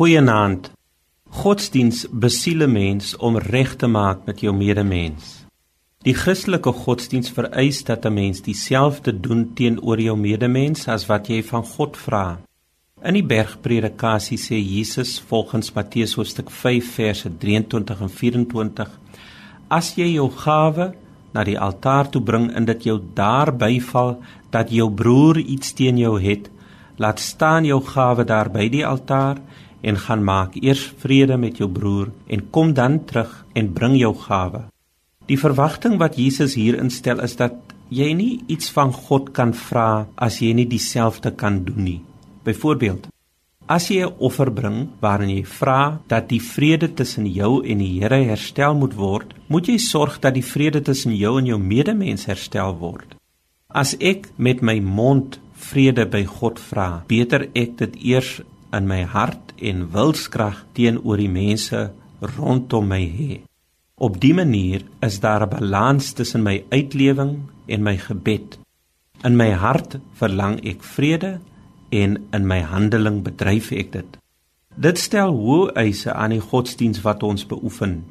Goeienaand. Godsdiens besiel 'n mens om reg te maak met jou medemens. Die Christelike godsdiens vereis dat 'n mens dieselfde doen teenoor jou medemens as wat jy van God vra. In die Bergpredikasie sê Jesus volgens Matteus hoofstuk 5 verse 23 en 24: As jy jou gawe na die altaar toe bring en dit jou daar byval dat jou broer iets teen jou het, laat staan jou gawe daar by die altaar en gaan maak eers vrede met jou broer en kom dan terug en bring jou gawe. Die verwagting wat Jesus hier instel is dat jy nie iets van God kan vra as jy nie dieselfde kan doen nie. Byvoorbeeld, as jy 'n offer bring waarin jy vra dat die vrede tussen jou en die Here herstel moet word, moet jy sorg dat die vrede tussen jou en jou medemens herstel word. As ek met my mond vrede by God vra, beter ek dit eers in my hart en wilskrag teenoor die mense rondom my hê. Op dië manier is daar 'n balans tussen my uitlewing en my gebed. In my hart verlang ek vrede en in my handeling bedryf ek dit. Dit stel hoë eise aan die godsdiens wat ons beoefen.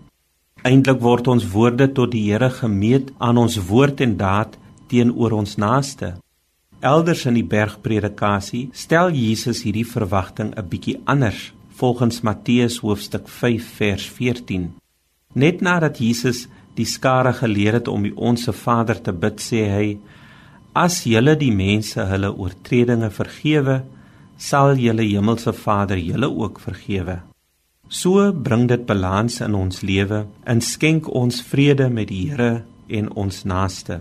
Eindelik word ons woorde tot die Here gemeet aan ons woord en daad teenoor ons naaste. Elders in die bergpredikasie stel Jesus hierdie verwagting 'n bietjie anders volgens Matteus hoofstuk 5 vers 14. Net nadat Jesus die skare geleer het om die onsse Vader te bid, sê hy: As julle die mense hulle oortredinge vergewe, sal julle hemelse Vader julle ook vergewe. So bring dit balans in ons lewe en skenk ons vrede met die Here en ons naaste.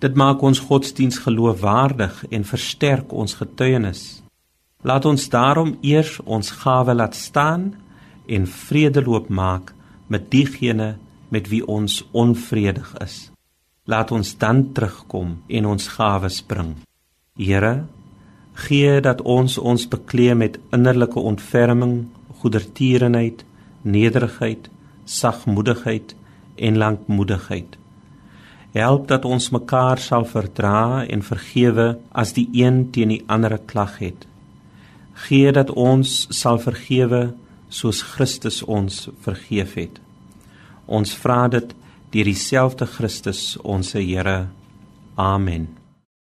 Dit maak ons godsdiens geloofwaardig en versterk ons getuienis. Laat ons daarom eers ons gawe laat staan en vredeloop maak met diegene met wie ons onvredig is. Laat ons dan terugkom en ons gawes bring. Here, gee dat ons ons bekleë met innerlike ontferming, goedertierenheid, nederigheid, sagmoedigheid en lankmoedigheid Help dat ons mekaar sal verdra en vergewe as die een teen die ander klag het. Gee dat ons sal vergewe soos Christus ons vergeef het. Ons vra dit deur dieselfde Christus ons Here. Amen.